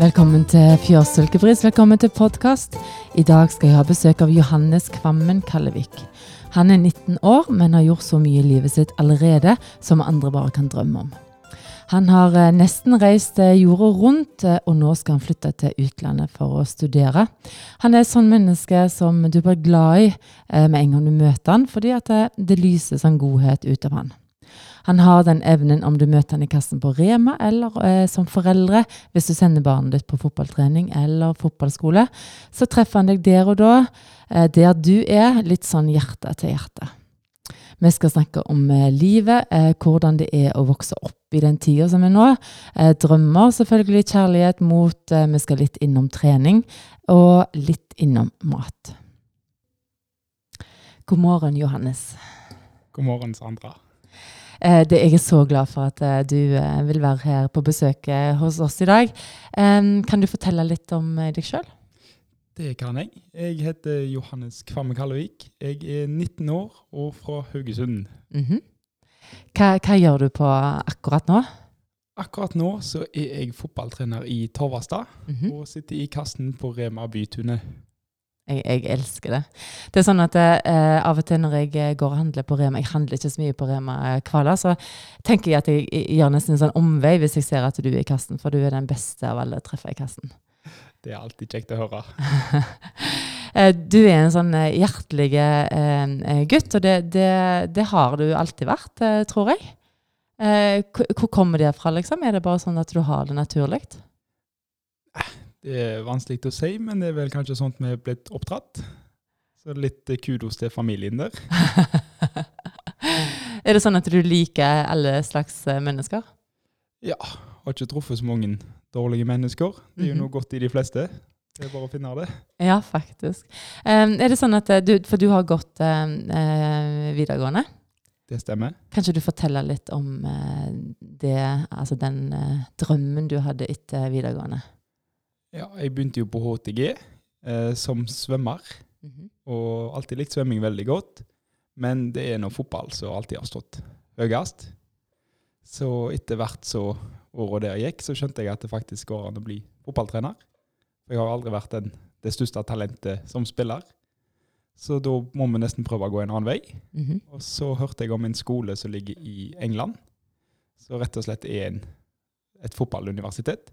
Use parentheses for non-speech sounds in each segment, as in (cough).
Velkommen til Fjørsulkebris, velkommen til podkast. I dag skal jeg ha besøk av Johannes Kvammen Kallevik. Han er 19 år, men har gjort så mye i livet sitt allerede som andre bare kan drømme om. Han har eh, nesten reist eh, jorda rundt, eh, og nå skal han flytte til utlandet for å studere. Han er et sånn menneske som du blir glad i med en gang du møter han, fordi det lyser sånn godhet ut av han. Han har den evnen om du møter han i kassen på Rema eller eh, som foreldre. Hvis du sender barnet ditt på fotballtrening eller fotballskole, så treffer han deg der og da, eh, der du er, litt sånn hjerte til hjerte. Vi skal snakke om eh, livet, eh, hvordan det er å vokse opp i den tida som er nå. Eh, drømmer, selvfølgelig, kjærlighet, mot. Eh, vi skal litt innom trening, og litt innom mat. God morgen, Johannes. God morgen, Sandra. Eh, det, jeg er så glad for at eh, du eh, vil være her på besøk hos oss i dag. Kan du fortelle litt om deg sjøl? Det kan jeg. Jeg heter Johannes Kvamme Kallevik. Jeg er 19 år og fra Haugesund. Mm -hmm. hva, hva, gjør du på akkurat nå? Akkurat nå så er jeg fotballtrener i Torvastad mm -hmm. og sitter i kassen på Rema Bytunet. Jeg, jeg, elsker det. Det er sånn at eh, Av og til når jeg eh, går og handler på Rema Jeg handler ikke så mye på Rema eh, Kvala, så tenker jeg at jeg gjør nesten en sånn omvei hvis jeg ser at du er i kassen, for du er den beste av alle treffer i kassen. (laughs) Det er alltid kjekt å høre. (laughs) Eh, du er en sånn hjertelig eh, gutt, og det, det, det, har du alltid vært, eh, tror jeg. hvor kommer det fra, liksom? Er det bare sånn at du har det naturlig? Det er vanskelig å si, men det er vel kanskje sånn at vi er blitt oppdratt. Så litt kudos til familien der. (laughs) er det sånn at du liker alle slags eh, mennesker? Ja. Har ikke truffet så mange dårlige mennesker. Det er jo mhm. noe godt i de fleste. Det er bare å finne det. Ja, faktisk. Um, er det sånn at eh, du, For du har gått uh, videregående? Det stemmer. Kanskje du forteller litt om uh, det, altså den uh, drømmen du hadde etter videregående? Ja, jeg begynte jo på HTG eh, som svømmer, mm -hmm. og alltid likt svømming veldig godt. Men det er nå fotball som alltid har stått høyest. Så etter hvert så året der gikk, så skjønte jeg at det faktisk går an å bli fotballtrener. For jeg har aldri vært den, det største talentet som spiller. Så da må vi nesten prøve å gå en annen vei. Mm -hmm. Og så hørte jeg om en skole som ligger i England, som rett og slett er en, et fotballuniversitet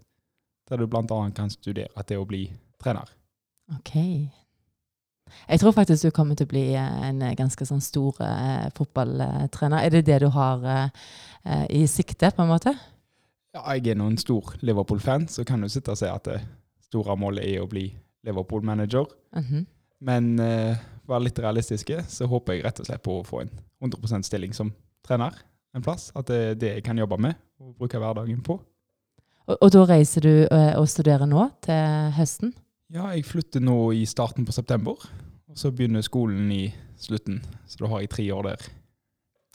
der du bl.a. kan studere til å bli trener. Ok. Jeg tror faktisk du kommer til å bli eh, en ganske sånn stor uh, fotballtrener. Er det det du har uh, i sikte, på en måte? Ja, jeg er nå en stor Liverpool-fan, så kan du sitte og si at det store målet er å bli Liverpool-manager. Mm -hmm. Men uh, være litt realistiske, så håper jeg rett og slett på å få en 100% stilling som trener en plass. At det er det jeg kan jobbe med og bruke hverdagen på. Og, og da reiser du uh, og studerer nå til høsten? Ja, jeg flytter nå i starten på september. Og så begynner skolen i slutten. Så da har jeg tre år der.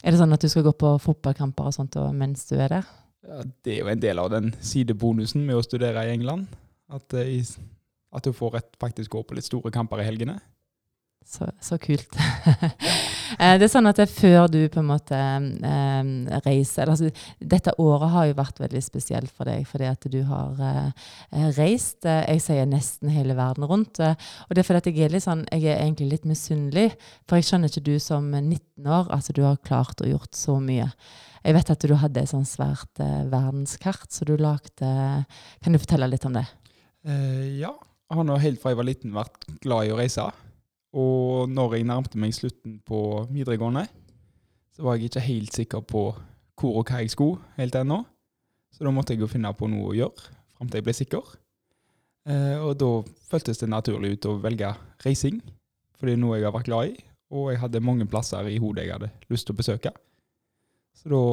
Er det sånn at du skal gå på fotballkamper og sånt mens du er der? Ja, Det er jo en del av den sidebonusen med å studere i England. At, uh, at du får rett faktisk gå på litt store kamper i helgene. Så, så, kult. (laughs) Eh, det er sånn at det er før du på en måte um, reiser altså, Dette året har jo vært veldig spesielt for deg fordi at du har uh, reist. uh, jeg sier nesten hele verden rundt. Uh, og det er fordi at jeg er litt sånn, jeg er egentlig litt misunnelig. For jeg skjønner ikke du som 19 år altså du har klart å gjort så mye. Jeg vet at du hadde et sånn svært verdenskart, så du lagde Kan du fortelle litt om det? ja. Jeg har nå helt fra jeg var liten vært glad i å reise. Og når jeg nærmte meg slutten på videregående, så var jeg ikke helt sikker på hvor og hva jeg skulle helt ennå. Så da måtte jeg jo finne på noe å gjøre fram til jeg ble sikker. Eh, og da føltes det naturlig ut å velge reising, for det er noe jeg har vært glad i. Og jeg hadde mange plasser i hodet jeg hadde lyst til å besøke. Så da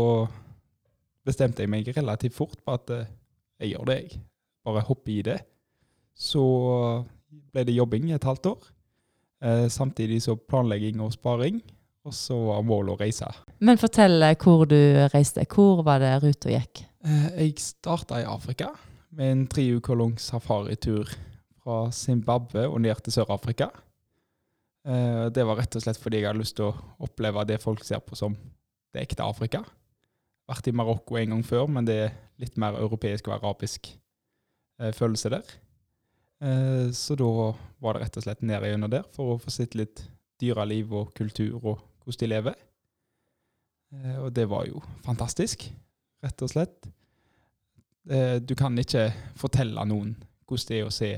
bestemte jeg meg relativt fort på at eh, jeg gjør det, jeg. Bare hopper i det. Så ble det jobbing et halvt år. Eh, samtidig så planlegging og sparing. Og så var målet å reise. Men fortell eh, hvor du reiste. Hvor var det ruta gikk? Eh, jeg starta i Afrika med en tre uker lang safaritur fra Zimbabwe og ned til Sør-Afrika. Det var rett og slett fordi jeg hadde lyst til å oppleve det folk ser på som det ekte Afrika. Vært i Marokko en gang før, men det er litt mer europeisk og arabisk følelse der. Eh, så da var det rett og slett ned gjennom der for å få sett litt dyreliv og kultur og hvordan de lever. Eh, og det var jo fantastisk, rett og slett. Eh, du kan ikke fortelle noen hvordan det er å se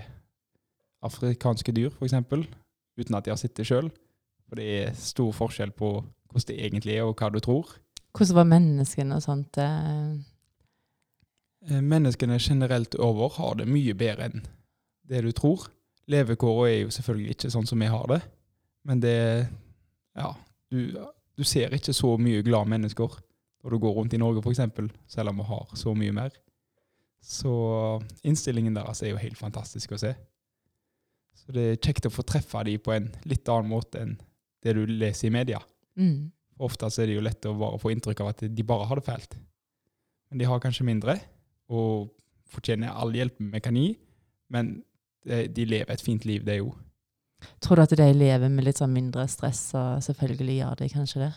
afrikanske dyr, f.eks., uten at de har sett det sjøl. For det er stor forskjell på hvordan det egentlig er, og hva du tror. Hvordan var menneskene og sånt? Menneskene generelt over har det mye bedre enn det du tror. Levekårene er jo selvfølgelig ikke sånn som vi har det, men det Ja, du, du ser ikke så mye glade mennesker når du går rundt i Norge, f.eks., selv om vi har så mye mer. Så innstillingen deres er jo helt fantastisk å se. Så det er kjekt å få treffe dem på en litt annen måte enn det du leser i media. Mm. Ofte så er det jo lett å bare få inntrykk av at de bare har det fælt. Men de har kanskje mindre, og fortjener all hjelp vi kan gi. Men de, de lever et fint liv, det er jo. Tror du at de lever med litt sånn mindre stress, og selvfølgelig gjør de kanskje det?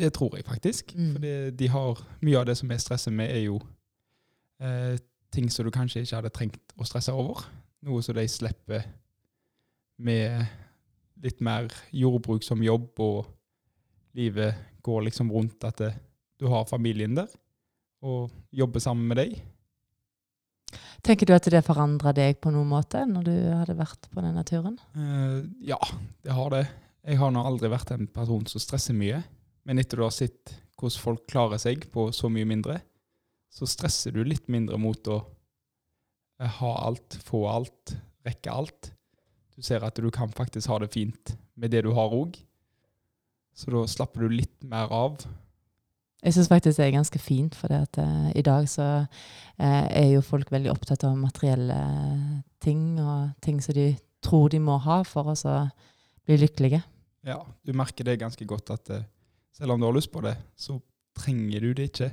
Det tror jeg faktisk. Mm. For de har, mye av det som er stresset med, er jo eh, ting som du kanskje ikke hadde trengt å stresse over. Noe som de slipper med litt mer jordbruk som jobb, og livet går liksom rundt at det, du har familien der, og jobber sammen med deg. Tenker du at det forandra deg på noen måte når du hadde vært på denne turen? Uh, ja, det har det. Jeg har nå aldri vært en person som stresser mye. Men etter du har sett hvordan folk klarer seg på så mye mindre, så stresser du litt mindre mot å eh, ha alt, få alt, rekke alt. Du ser at du kan faktisk ha det fint med det du har òg. Så da slapper du litt mer av. Jeg syns faktisk det er ganske fint, for at eh, i dag så uh, er jo folk veldig opptatt av materielle ting, og ting som de tror de må ha for å så bli lykkelige. Ja, du merker det ganske godt at uh, selv om du har lyst på det, så trenger du det ikke.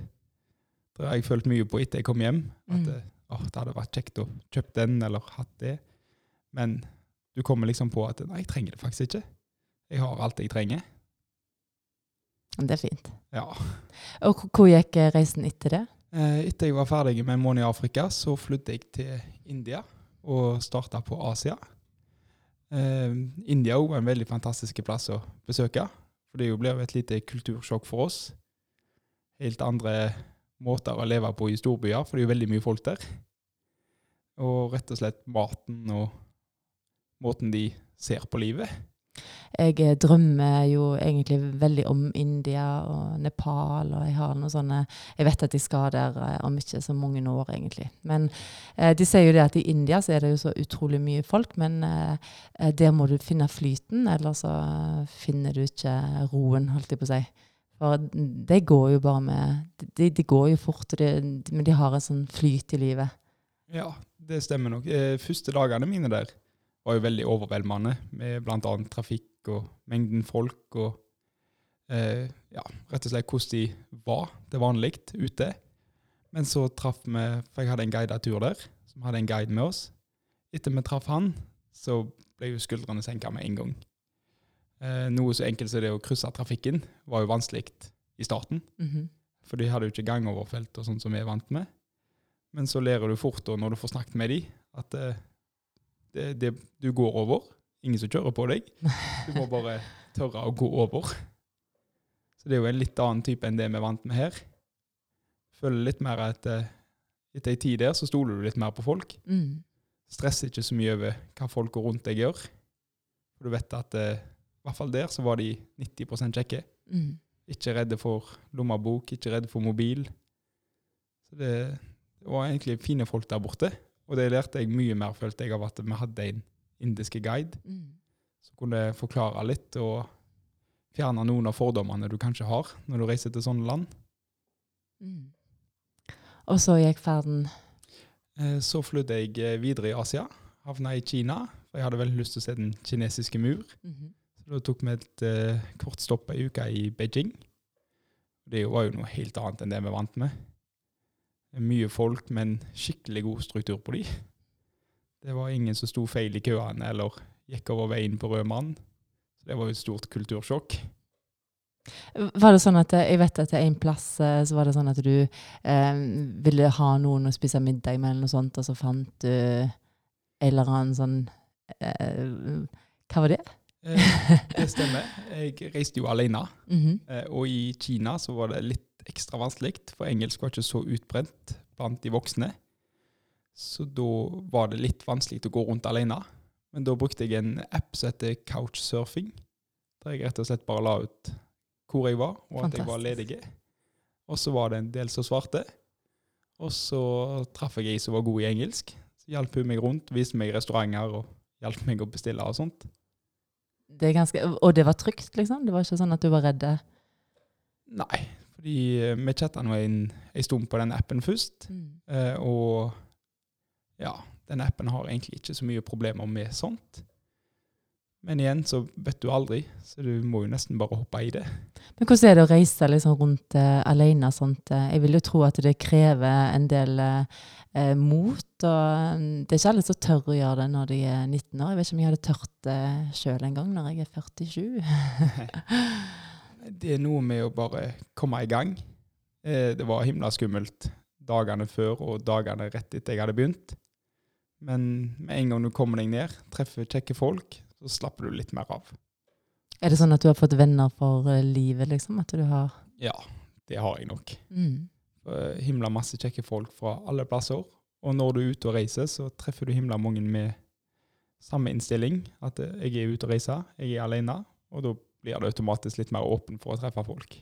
Det har jeg følt mye på etter jeg kom hjem. At Mm. eh, det hadde vært kjekt å kjøpe den eller hatt det. Men du kommer liksom på at nei, jeg trenger det faktisk ikke. Jeg har alt jeg trenger. Det er fint. Ja. Og hvor- gikk eh, reisen etter det? Eh, Etter jeg var ferdig med en måned i Afrika, så flyttet jeg til India og starta på Asia. Eh, India er en veldig fantastisk plass å besøke. For det blir jo et lite kultursjokk for oss. Helt andre måter å leve på i storbyer, for det er jo veldig mye folk der. Og rett og slett maten og måten de ser på livet. Jeg eh, drømmer jo egentlig veldig om India og Nepal, og jeg har noen sånne Jeg vet at jeg skal der eh, om ikke så mange år, egentlig. Men eh, de sier jo det at i India så er det jo så utrolig mye folk, men eh, eh, der må du finne flyten, eller så finner du ikke roen, holdt jeg på å si. For det går jo bare med De, de går jo fort, de, men de har en sånn flyt i livet. Ja, det stemmer nok. Første dagene mine der var jo veldig overveldende, med bl.a. trafikk og mengden folk og eh, ja, rett og slett hvordan de var til vanlig ute. Men så traff vi For jeg hadde en guidet tur der, som hadde en guide med oss. Etter vi traff han, så ble jo skuldrene senka med en gang. Eh, noe så enkelt som det å krysse trafikken var jo vanskelig i starten. Mhm. For de hadde jo ikke gangoverfelt og sånn som vi er vant med. Men så lærer du fort og når du får snakket med de, at eh, det, det, du går over. Ingen som kjører på deg. Du må bare (laughs) tørre å gå over. Så det er jo en litt annen type enn det vi er vant med her. Føler litt mer at eh, etter ei tid der, så stoler du litt mer på folk. Mm. Stresser ikke så mye over hva folk rundt deg gjør. For du vet at eh, i hvert fall der så var de 90 kjekke. Mm. Ikke redde for lommebok, ikke redde for mobil. Så det, det var egentlig fine folk der borte. Og det lærte jeg mye mer, følte jeg, av at vi hadde en indiske guide Mm. som kunne forklare litt og fjerne noen av fordommene du kanskje har når du reiser til sånne land. Mm. Og så gikk ferden Eh, Så flydde jeg eh, videre i Asia, havna i Kina, for jeg hadde veldig lyst til å se den kinesiske mur. Mhm. Så da tok vi et uh, kort stopp ei uke i Beijing. Det var jo noe helt annet enn det vi vant med. Mye folk, men skikkelig god struktur på de. Det var ingen som sto feil i køene eller gikk over veien på rød mann. Så det var jo et stort kultursjokk. Var det sånn at eh, Jeg vet at en plass eh, så var det sånn at du eh, ville ha noen å spise middag med, eller noe sånt, og så fant du en eller annen sånn eh, Hva var det? Eh, det stemmer. (laughs) Jeg reiste jo alene. Mhm. Eh, og i Kina så var det litt ekstra vanskelig, for engelsk var ikke så utbrent blant de voksne. Så da var det litt vanskelig å gå rundt alene. Men da brukte jeg en app som heter Couchsurfing, der jeg rett og slett bare la ut hvor jeg var, og at jeg var Fantastisk. ledig. Og så var det en del som svarte. Og så traff jeg ei som var god i engelsk. Så hjalp hun meg rundt, viste meg restauranter og hjalp meg å bestille og sånt. Det er ganske, og det var trygt, liksom? Det var ikke sånn at du var redd? Nei, fordi eh, vi chatta nå en, en stund på den appen først. Eh, og ja, den appen har egentlig ikke så mye problemer med sånt. Men igjen så vet du aldri, så du må jo nesten bare hoppe i det. Men hvordan er det å reise liksom rundt uh, alene? Sånt? eh? Jeg vil jo tro at det krever en del eh, eh, mot. Og mm, det er ikke alle som tør å gjøre det når de er 19 år. Jeg vet ikke om jeg hadde tørt det sjøl en gang når jeg er 47. (laughs) (laughs) Det er noe med å bare komme i gang. Eh, det var himla skummelt dagene før og dagene rett etter jeg hadde begynt. Men med en gang du kommer deg ned, treffer kjekke folk, så slapper du litt mer av. Er det sånn at du har fått venner for eh, livet, liksom? At du har Ja, det har jeg nok. mm. Eh, himla masse kjekke folk fra alle plasser. Og når du er ute og reiser, så treffer du himla mange med samme innstilling. At jeg er ute og reiser, jeg er alene. Og da blir det automatisk litt mer åpen for å treffe folk.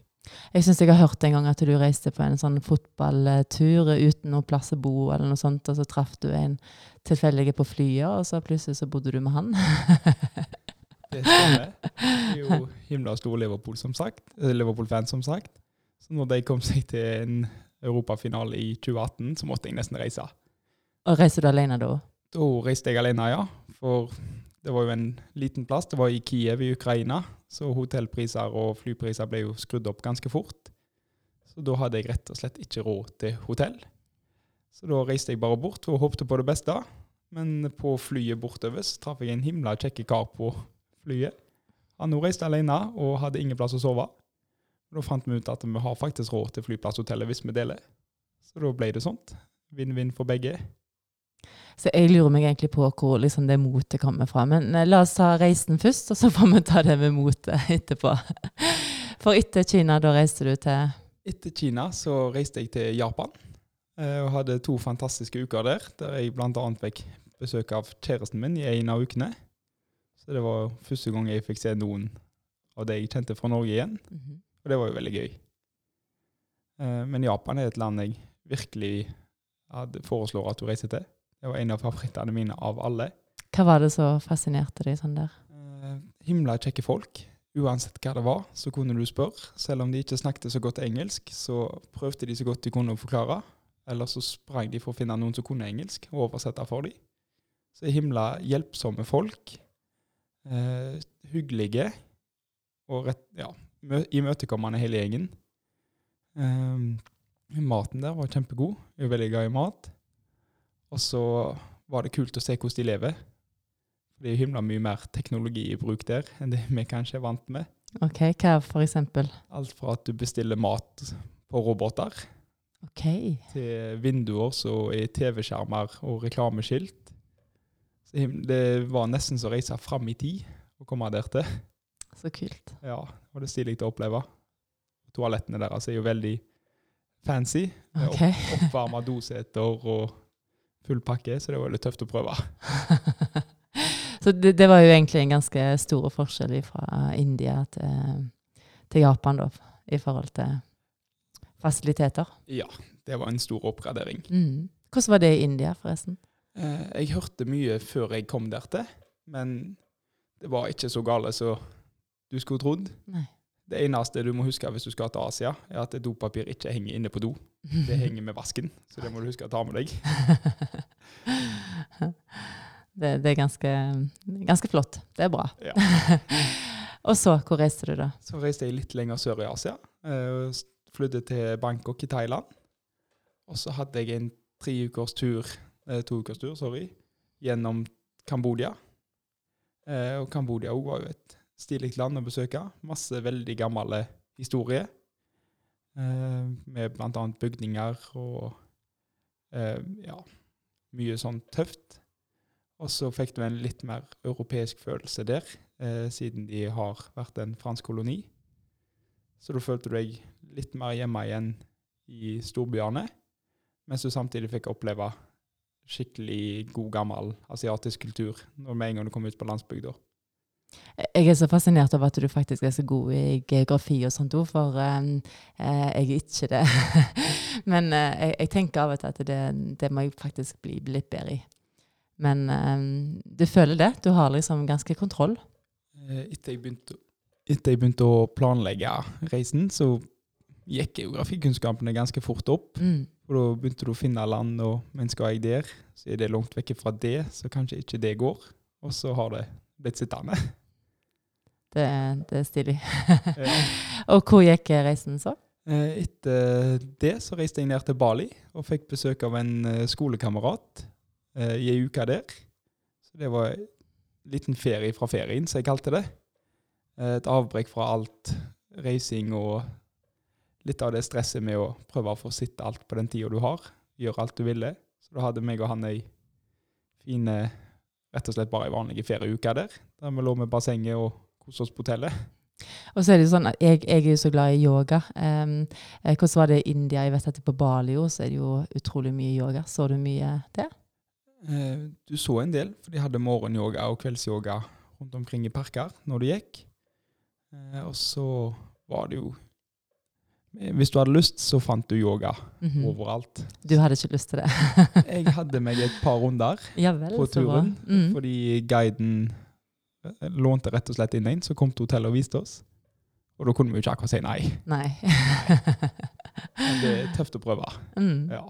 Jeg syns jeg har hørt en gang at du reiste på en sånn fotballtur uten noe plass å bo, eller noe sånt, og så traff du en tilfeldig på flyet, og så plutselig så bodde du med han. (laughs) Det stemmer. Jeg er jo himla stor Liverpool, som sagt. eh, Liverpool-fan, som sagt. Så når de kom seg til en europafinale i 2018, så måtte jeg nesten reise. Og Reiste du alene da? Da reiste jeg alene, ja. For det var jo en liten plass. Det var i Kiev i Ukraina. Så hotellpriser og flypriser ble jo skrudd opp ganske fort. Så da hadde jeg rett og slett ikke råd til hotell. Så da reiste jeg bare bort og håpte på det beste. Men på flyet bortover så traff jeg en himla kjekk kar på flyet. Han nå reiste alene og hadde ingen plass å sove. Da fant vi ut at vi har faktisk råd til flyplasshotellet hvis vi deler. Så da ble det sånt. Vinn-vinn for begge. Så jeg lurer meg egentlig på hvor liksom, det motet kommer fra. Men eh, la oss ta reisen først, og så (laughs) får vi ta det med motet etterpå. (laughs) For etter Kina, da reiste du til Etter Kina så reiste jeg til Japan eh, og hadde to fantastiske uker der, der jeg bl.a. fikk besøk av kjæresten min i en av ukene. Så det var første gang jeg fikk se noen av det jeg kjente fra Norge igjen, Mhm. og det var jo veldig gøy. Eh, Men Japan er et land jeg virkelig foreslår at du reiser til. Det var en av favorittene mine av alle. Hva var det som fascinerte deg sånn der? Uh, himla kjekke folk. Uansett hva det var, så kunne du spørre. Selv om de ikke snakket så godt engelsk, så prøvde de så godt de kunne å forklare. Eller så sprang de for å finne noen som kunne engelsk, og oversette for dem. Så himla hjelpsomme folk. Uh, hyggelige. Og rett, ja, mø- imøtekommende hele gjengen. Uh, maten der var kjempegod. Jeg er veldig glad i mat. Og så var det kult å se hvordan de lever. Det er himla mye mer teknologi i bruk der enn det vi kanskje er vant med. Ok, hva for eksempel? Alt fra at du bestiller mat på roboter, okay. til vinduer som er TV-skjermer og reklameskilt. Så det var nesten som å reise fram i tid å komme der til. så kult. Ja, og det er stilig å oppleve. Toalettene deres er jo veldig fancy. Okay. Ok. Opp, oppvarma doseter og full pakke, så det var litt tøft å prøve. (laughs) Så det, det var jo egentlig en ganske stor forskjell fra India til, til Japan, da, i forhold til fasiliteter. Ja, det var en stor oppgradering. Mm. Hvordan var det i India, forresten? Eh, jeg hørte mye før jeg kom der til, men det var ikke så gale som du skulle trodd. Nei. Det eneste du må huske hvis du skal til Asia, er at dopapir ikke henger inne på do. Det (laughs) henger med vasken, så det må du huske å ta med deg. (laughs) det, det er ganske, ganske flott. Det er bra. Ja. (laughs) Og så, hvor reiste du da? Så reiste jeg litt lenger sør i Asia. Flyttet Flydde til Bangkok i Thailand. Og så hadde jeg en tre ukers tur, eh, to ukers tur, sorry, gjennom Kambodia. Eh, og Kambodia òg var jo et stilig land å besøke. Masse veldig gamle historier. Eh, med bl.a. bygninger og eh, ja, mye sånn tøft. Og så fikk du en litt mer europeisk følelse der, eh, siden de har vært en fransk koloni. Så da følte du deg litt mer hjemme igjen i storbyene, mens du samtidig fikk oppleve skikkelig god, gammel asiatisk kultur når med en gang du kom ut på landsbygda. Jeg er så fascinert over at du faktisk er så god i geografi og sånt òg, for um, jeg er ikke det. (laughs) Men uh, jeg, jeg, tenker av og til at det, det, må jeg faktisk bli, litt bedre i. Men um, du føler det? Du har liksom ganske kontroll? Etter jeg begynte, etter jeg begynte å planlegge reisen, så gikk geografikunnskapene ganske fort opp. Mm. Og da begynte du å finne land, og men skal jeg der, så er det langt vekk fra det, så kanskje ikke det går. Og så har det blitt sittende. Det, det er stilig. (laughs) Og hvor gikk reisen så? Eh, etter det så reiste jeg ned til Bali og fikk besøk av en eh, skolekamerat eh, i ei uke der. Så det var en liten ferie fra ferien, som jeg kalte det. Et avbrekk fra alt reising og litt av det stresset med å prøve å få sitte alt på den tida du har. Gjøre alt du ville. Så da hadde meg og han ei fine, rett og slett bare ei vanlig ferieuke der. Der vi lå med bassenget og koste oss på hotellet. Og så er det jo sånn at jeg, jeg er jo så glad i yoga. Um, hvordan var det i India? Jeg vet at på Bali så er det jo utrolig mye yoga. Så du mye der? Uh, du så en del, for de hadde morgenyoga og kveldsyoga rundt omkring i parker når du gikk. Uh, og så var det jo hvis du hadde lyst, så fant du yoga mm -hmm. overalt. Du hadde ikke lyst til det? (laughs) jeg hadde meg et par runder ja, vel, på turen, mm. fordi guiden eh, lånte rett og slett inn en som kom til hotellet og viste oss. Og da kunne vi jo ikke akkurat si nei. (laughs) Nei. Men det er tøft å prøve. Mm. Ja.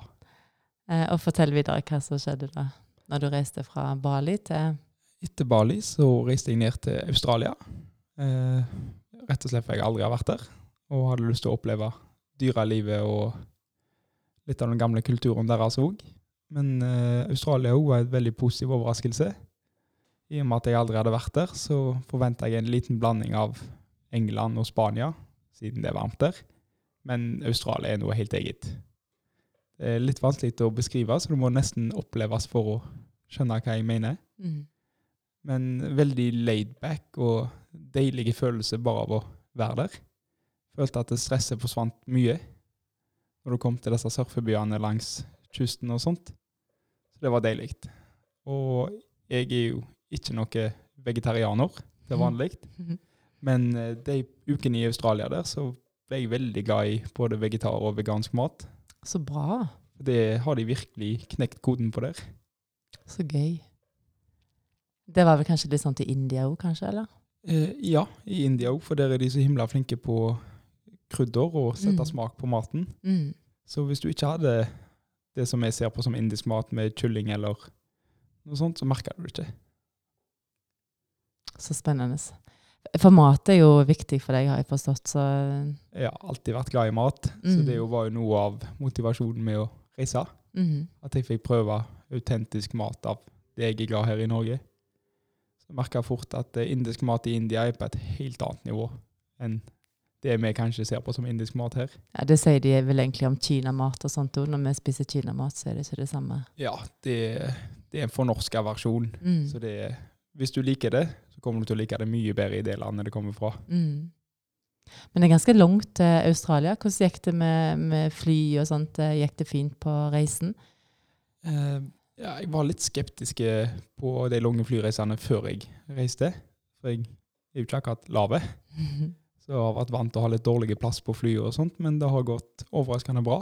Eh, og fortell videre hva som skjedde da, når du reiste fra Bali til Etter Bali så reiste jeg ned til Australia. Eh, rett og slett fordi jeg aldri har vært der og hadde lyst til å oppleve dyrelivet og litt av den gamle kulturen deres òg. Men eh, Australia var en veldig positiv overraskelse. I og med at jeg aldri hadde vært der, så forventa jeg en liten blanding av England og Spania, siden det er varmt der. Men Australia er noe helt eget. Det er litt vanskelig å beskrive, så det må nesten oppleves for å skjønne hva jeg mener. Mm. Men veldig laid back og deilige følelser bare av å være der følte at stresset forsvant mye når du kom til disse surfebyene langs kysten og sånt. Så det var deilig. Og jeg er jo ikke noe vegetarianer til vanlig. (laughs) Men eh, de ukene i Australia der, så ble jeg veldig glad i både vegetar og vegansk mat. Så bra. Det har de virkelig knekt koden på der. Så gøy. Det var vel kanskje litt sånn til India òg, kanskje? eller? Eh, ja, i India òg, for der er de så himla flinke på krydder og sette mm. smak på maten. Mm. Så hvis du ikke hadde det som jeg ser på som indisk mat med kylling eller noe sånt, så merka du det ikke. Så spennende. For mat er jo viktig for deg, har jeg forstått. Så jeg har alltid vært glad i mat, mm. så det var jo noe av motivasjonen med å reise. Mm. At jeg fikk prøve autentisk mat av det jeg er glad her i Norge. Så merka jeg fort at indisk mat i India er på et helt annet nivå enn det vi kanskje ser på som indisk mat her. Ja, Det sier de vel egentlig om kinamat og sånt òg. Når vi spiser kinamat, så er det ikke det samme. Ja, det, det er en fornorska versjon. Mm. Så det, hvis du liker det, så kommer du til å like det mye bedre i det landet det kommer fra. Mm. Men det er ganske langt til Australia. Hvordan gikk det med, med fly og sånt? Gikk det fint på reisen? Uh, ja, jeg var litt skeptisk på de lange flyreisene før jeg reiste. For jeg er jo ikke akkurat lave. (laughs) Så jeg har vært vant til å ha litt dårlige plass på flyet og sånt, men det har gått overraskende bra.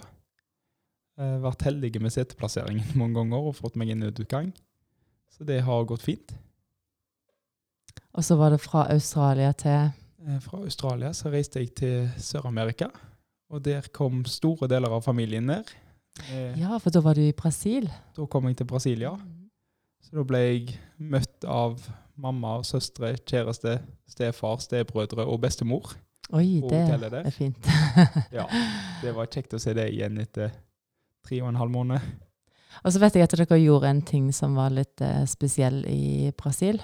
Jeg har vært heldig med seteplasseringen (laughs) mange ganger og fått meg inn i utgang. Så det har gått fint. Og så var det fra Australia til eh, Fra Australia så reiste jeg til Sør-Amerika. Og der kom store deler av familien ned. Eh, ja, for da var du i Brasil? Da kom jeg til Brasilia. ja. Så da ble jeg møtt av mamma og søstre, kjæreste, stefar, stebrødre og bestemor. Oi, det er fint. (laughs) ja, det var kjekt å se det igjen etter tre og en halv måned. Og så vet jeg at dere gjorde en ting som var litt uh, spesiell i Brasil.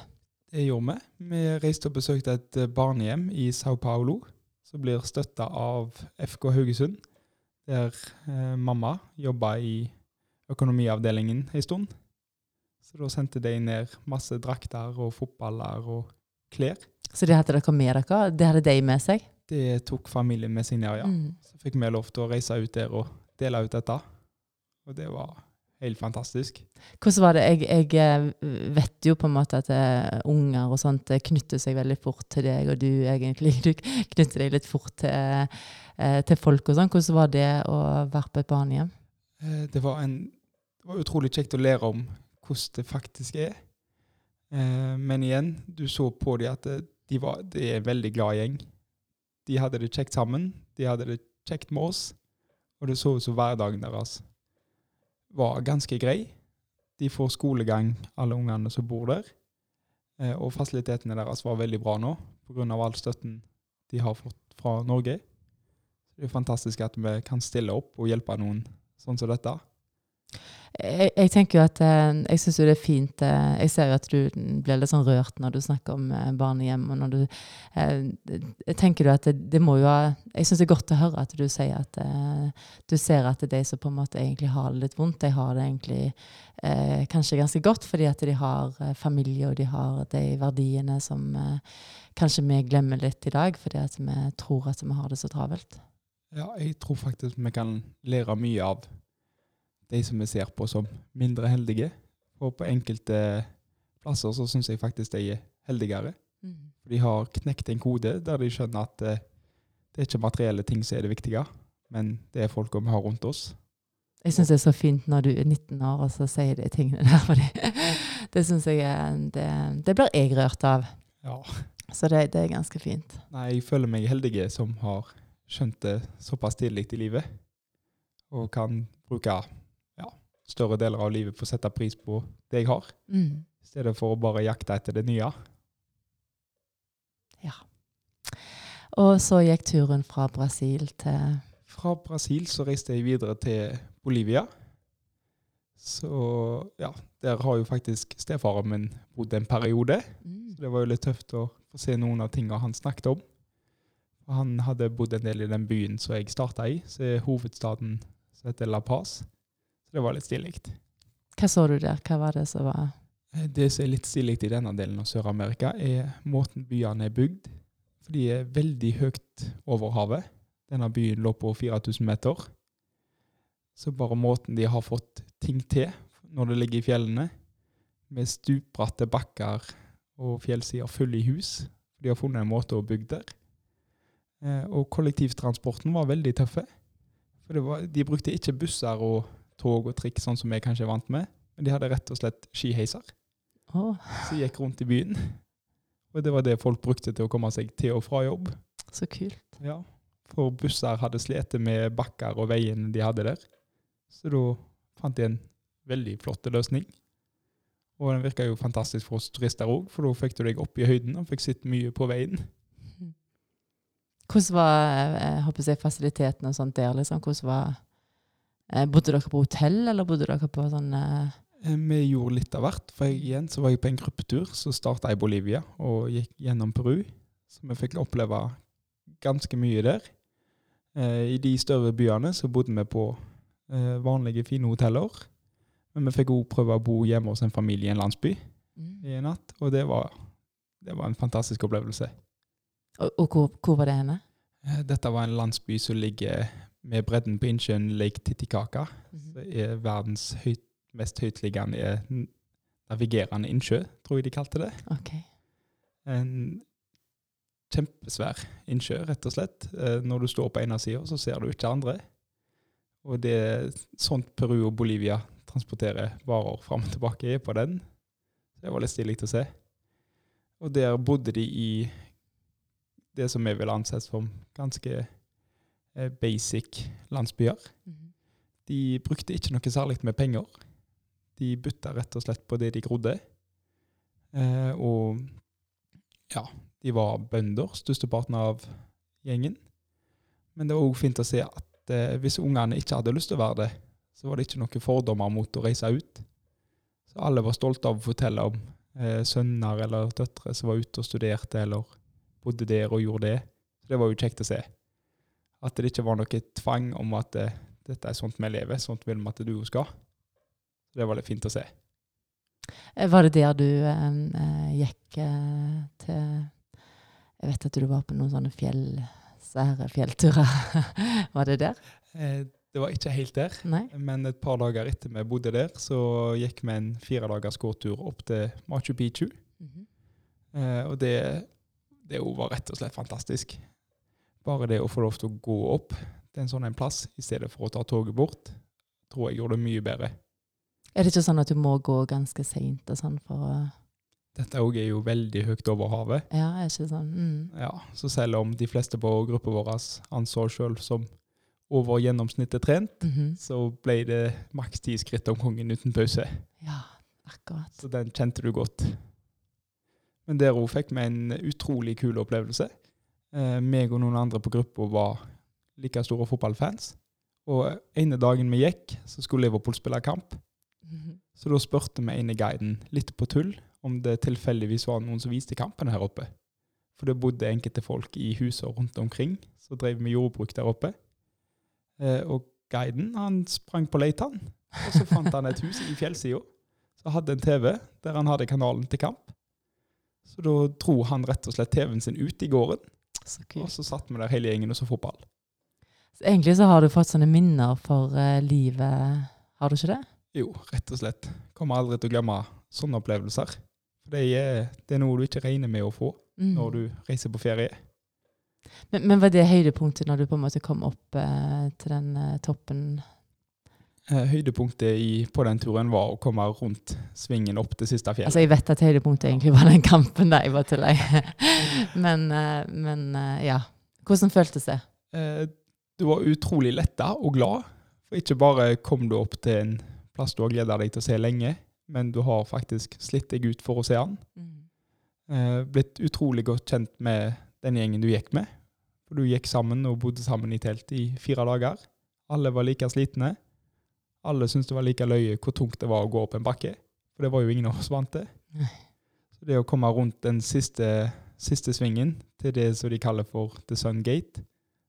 Det gjorde vi. Vi reiste og besøkte et uh, barnehjem i Sao Paulo som blir støtta av FK Haugesund, der eh, mamma jobba i økonomiavdelingen en stund. Så da sendte de ned masse drakter og fotballer og klær. Så det hadde dere med dere? Det hadde de med seg? Det tok familien med seg ned, ja. Mm. Så fikk vi lov til å reise ut der og dele ut dette. Og det var helt fantastisk. Hvordan var det? Jeg, jeg eh, vet jo på en måte at eh, unger og sånt eh, knytter seg veldig fort til deg, og du egentlig (laughs) du knytter deg litt fort til, til folk og sånn. Hvordan var det å være på et barnehjem? Eh, Det var, en, det var utrolig kjekt å lære om hvordan det faktisk er. Men igjen, du så på dem at de, var, de er en veldig glad gjeng. De hadde det kjekt sammen. De hadde det kjekt med oss. Og det så ut som hverdagen deres var ganske grei. De får skolegang, alle ungene som bor der. Eh, Og fasilitetene deres var veldig bra nå, pga. all støtten de har fått fra Norge. Det er fantastisk at vi kan stille opp og hjelpe noen sånn som dette. Jeg, jeg tenker jo at eh, jeg syns jo det er fint eh, Jeg ser jo at du blir litt sånn rørt når du snakker om eh, barnehjem. og når du jeg tenker du at det, det må jo ha Jeg syns det er godt å høre at du sier at du ser at de som på en måte egentlig har det litt vondt, de har det egentlig eh, kanskje ganske godt fordi at de har familie og de har de verdiene som eh, kanskje vi glemmer litt i dag fordi at vi tror at vi har det så travelt. Ja, jeg tror faktisk vi kan lære mye av de som vi ser på som mindre heldige. Og på enkelte plasser så syns jeg faktisk de er heldigere. Mm. de har knekt en kode der de skjønner at eh, det er ikke materielle ting som er det viktige, men det er folka vi har rundt oss. Jeg syns det er så fint når du er 19 år og så sier de tingene der. Fordi det (laughs) syns jeg er, det, det blir jeg rørt av. Ja. Så det, det er ganske fint. Nei, jeg føler meg heldig som har skjønt det såpass tidlig i livet, og kan bruke større deler av livet på å sette pris på det jeg har, Mm. i stedet for å bare jakte etter det nye. Ja. Og så gikk turen fra Brasil til Fra Brasil så reiste jeg videre til Bolivia. Så ja, der har jo faktisk stefaren min bodd en periode. mm. Så det var jo litt tøft å få se noen av tingene han snakket om. Han hadde bodd en del i den byen som jeg starta i, som er hovedstaden som heter La Paz. Det var litt stilig. Hva så du der? Hva var det som var Eh, Det som er litt stilig i denne delen av Sør-Amerika, er måten byene er bygd. For de er veldig høyt over havet. Denne byen lå på 4000 meter. Så bare måten de har fått ting til når det ligger i fjellene, med stupbratte bakker og fjellsider fulle i hus. De har funnet en måte å bygge der. Eh, Og kollektivtransporten var veldig tøffe. For det var, de brukte ikke busser og tog og trikk, sånn som jeg kanskje er vant med. Men de hadde rett og slett skiheiser oh. som gikk rundt i byen. Og det var det folk brukte til å komme seg til og fra jobb. så kult. Ja. For busser hadde slitt med bakker og veiene de hadde der. Så da fant de en veldig flott løsning. Og den virka jo fantastisk for oss turister òg, for da fikk du deg opp i høyden og fikk sett mye på veien. Hvordan var eh, jeg håper jeg, fasilitetene og sånt der? liksom? Hvordan var, bodde dere på hotell, eller bodde dere på sånn eh, Eh, Vi gjorde litt av hvert. For igjen så var jeg på en gruppetur som starta i Bolivia og gikk gjennom Peru. Så vi fikk oppleve ganske mye der. Eh, I de større byene så bodde vi på eh, vanlige, fine hoteller. Men vi fikk òg prøve å bo hjemme hos en familie i en landsby mm. i en natt. Og det var, det var en fantastisk opplevelse. Og, og hvor, hvor var det henne? Eh, Dette var en landsby som ligger med bredden på innsjøen Lake Titicaca. Mhm. Det er verdens høyt, mest høytliggende eh, navigerende innsjø, tror jeg de kalte det. Okay. En kjempesvær innsjø, rett og slett. Eh, Når du står på ene sida, så ser du ikke andre. Og det er sånt Peru og Bolivia transporterer varer fram og tilbake på den. Det var litt stilig å se. Og der bodde de i det som vi vil anses som ganske basic landsbyer. Mhm. De brukte ikke noe særlig med penger. De bytta rett og slett på det de grodde. Eh, og ja, de var bønder, størsteparten av gjengen. Men det var òg fint å se at eh, hvis ungene ikke hadde lyst til å være det, så var det ikke noen fordommer mot å reise ut. Så alle var stolte av å fortelle om eh, sønner eller døtre som var ute og studerte eller bodde der og gjorde det. Så Det var jo kjekt å se. At det ikke var noe tvang om at det, dette er sånt vi lever, sånt vil vi at du skal. Det var litt fint å se. Eh, Var det der du eh, eh, gikk eh, til Jeg vet at du var på noen sånne fjell, svære fjellturer. (laughs) var det der? Eh, det var ikke helt der, Nei? men et par dager etter vi bodde der, så gikk vi en fire dagers gåtur opp til Machu Picchu. Mhm. Eh, og det, det var rett og slett fantastisk. Bare det å få lov til å gå opp til en sånn en plass, i stedet for å ta toget bort, tror jeg gjorde det mye bedre. Er det ikke sånn at du må gå ganske seint og sånn for å Dette òg er jo veldig høyt over havet. Ja, er ikke sånn mm. Ja, Så selv om de fleste på gruppa vår anså sjøl som over gjennomsnittet trent, Mhm. så ble det maks ti skritt om gangen uten pause. Ja, akkurat. Så den kjente du godt. Men der òg fikk vi en utrolig kul opplevelse. Eh, meg og noen andre på gruppa var like store fotballfans. Og ene dagen vi gikk, så skulle Liverpool spille kamp. Mhm. Så da spurte vi ene guiden litt på tull om det tilfeldigvis var noen som viste kampene her oppe. For det bodde enkelte folk i husene rundt omkring som drev med jordbruk der oppe. Eh, og guiden han sprang på leitan og så fant han et hus i fjellsida som hadde en TV der han hadde kanalen til kamp. Så da dro han rett og slett TV-en sin ut i gården, Så og så satt vi der hele gjengen og så fotball. Så egentlig så har du fått sånne minner for eh, livet, har du ikke det? Jo, rett og slett. Kommer aldri til å glemme sånne opplevelser. Det er, det er noe du ikke regner med å få Mm. når du reiser på ferie. Men, men var det høydepunktet når du på en måte kom opp eh, til den eh, toppen? Eh, høydepunktet i, på den turen var å komme rundt svingen opp til siste fjell. Altså, jeg vet at høydepunktet egentlig var den kampen der, jeg bare tuller. (laughs) men, eh, men eh, ja. Hvordan føltes det? Du var utrolig letta og glad, for ikke bare kom du opp til en plass du har gleda deg til å se lenge, men du har faktisk slitt deg ut for å se den. Mm. blitt utrolig godt kjent med den gjengen du gikk med. For du gikk sammen og bodde sammen i telt i fire dager. Alle var like slitne. Alle syntes det var like løye hvor tungt det var å gå opp en bakke. For det var jo ingen av oss vant til. Så det å komme rundt den siste, siste svingen til det som de kaller for The Sun Gate,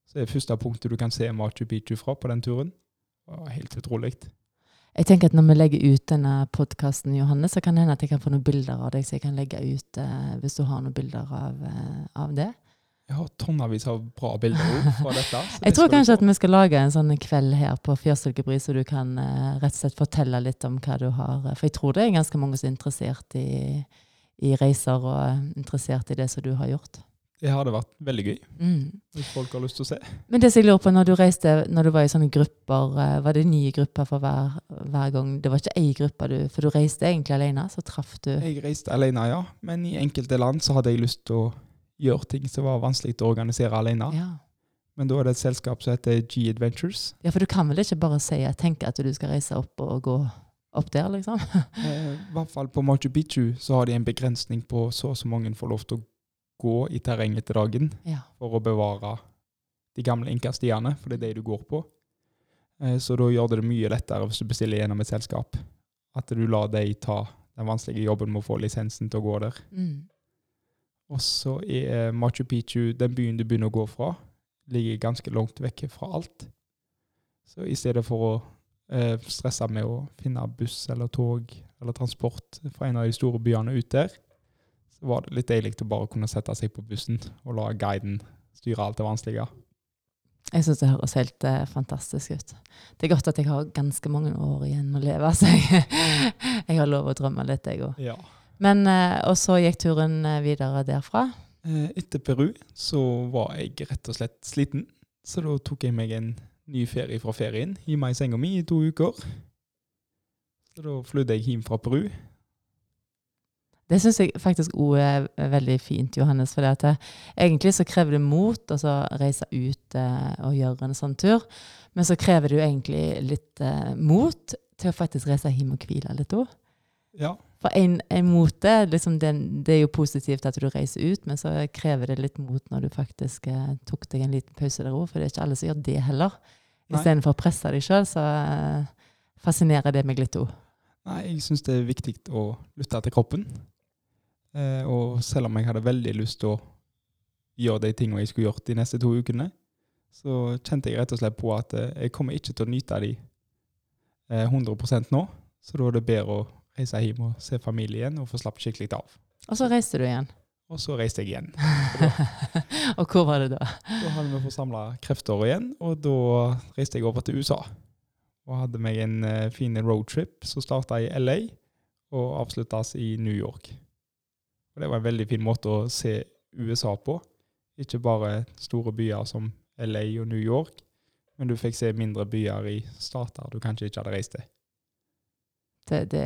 så er det første punktet du kan se Machu Picchu fra på den turen. Det var helt utrolig. Jeg tenker at Når vi legger ut denne podkasten, så kan det hende at jeg kan få noen bilder av deg. så jeg kan legge ut eh, Hvis du har noen bilder av, eh, av det. Jeg har tonnevis av bra bilder fra dette. Jeg tror kanskje at vi skal lage en sånn kveld her på Fjørsilkebry, så du kan uh, rett og slett fortelle litt om hva du har For jeg tror det er ganske mange som er interessert i, i reiser og eh, interessert i det som du har gjort. Det hadde vært veldig gøy Mm. hvis folk har lyst til å se. Men det som jeg lurer på, når du reiste, når du var i sånne grupper, eh, var det nye grupper for hver, hver gang? Det var ikke ei gruppe, du, for du reiste egentlig alene, så traff du Jeg reiste alene, ja, men i enkelte land så hadde jeg lyst til å gjøre ting som var vanskelig å organisere alene. ja. Men da er det et selskap som heter G Adventures. ja, for du kan vel ikke bare si tenke at du skal reise opp og gå opp der, liksom? Eh, I hvert fall på Machu Picchu så har de en begrensning på så og så mange får lov til å gå i terrenget til dagen Ja. for å bevare de gamle inkastiene, for det er det du går på. Eh, Så da gjør det det mye lettere hvis du bestiller gjennom et selskap. At du lar dem ta den vanskelige jobben med å få lisensen til å gå der. Mm. Og så er Machu Picchu, den byen du begynner å gå fra, ligger ganske langt vekk fra alt. Så i stedet for å eh, stresse med å finne buss eller tog eller transport fra en av de store byene ut der, så var det litt deilig å bare kunne sette seg på bussen og la guiden styre alt det vanskelige. Jeg syns det høres helt eh, fantastisk ut. Det er godt at jeg har ganske mange år igjen å leve, (laughs) så jeg, jeg har lov å drømme litt, jeg òg. Ja. Men eh, Og så gikk turen eh, videre derfra. Eh, Etter Peru så var jeg rett og slett sliten, så da tok jeg meg en ny ferie fra ferien. I meg i senga mi i to uker. Så da flydde jeg hjem fra Peru. Det syns jeg faktisk òg er veldig fint, Johannes. For det egentlig så krever det mot å så reise ut og gjøre en sånn tur. Men så krever det jo egentlig litt mot til å faktisk reise hjem og hvile litt òg. Ja, For en, en mote, liksom det, det er jo positivt at du reiser ut, men så krever det litt mot når du faktisk eh, tok deg en liten pause der òg, for det er ikke alle som gjør det heller. Istedenfor å presse deg sjøl, så eh, fascinerer det meg litt òg. Nei, jeg syns det er viktig å lytte til kroppen. Eh, og selv om jeg hadde veldig lyst til å gjøre de tingene jeg skulle gjort de neste to ukene, så kjente jeg rett og slett på at eh, jeg kommer ikke til å nyte de eh, 100% nå. Så da er det bedre å reise hjem og se familien og få slappet skikkelig av. Og så reiste du igjen. Og så reiste jeg igjen. (laughs) og hvor var det da? Da hadde vi forsamla krefter igjen, og da reiste jeg over til USA. Og hadde meg en uh, fin roadtrip som starta i LA og avsluttes i New York. Og Det var en veldig fin måte å se USA på. Ikke bare store byer som LA og New York, men du fikk se mindre byer i stater du kanskje ikke hadde reist til. Det, det,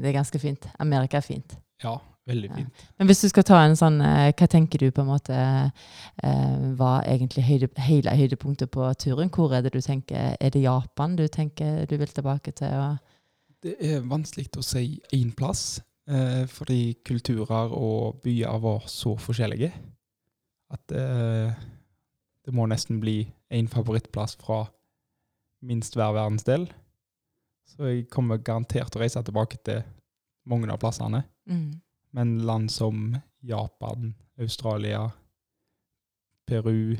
det er ganske fint. Amerika er fint. Ja, veldig fint. Ja. Men hvis du skal ta en sånn, eh, hva tenker du på en måte eh, var egentlig høyde, hele høydepunktet på turen? Hvor er det du tenker Er det Japan du tenker du vil tilbake til? Det er vanskelig å si én plass, eh, fordi kulturer og byer var så forskjellige at det må nesten bli én favorittplass fra minst hver verdensdel. Så jeg kommer garantert til å reise tilbake til mange av plassene. Mm. Men land som Japan, Australia, Peru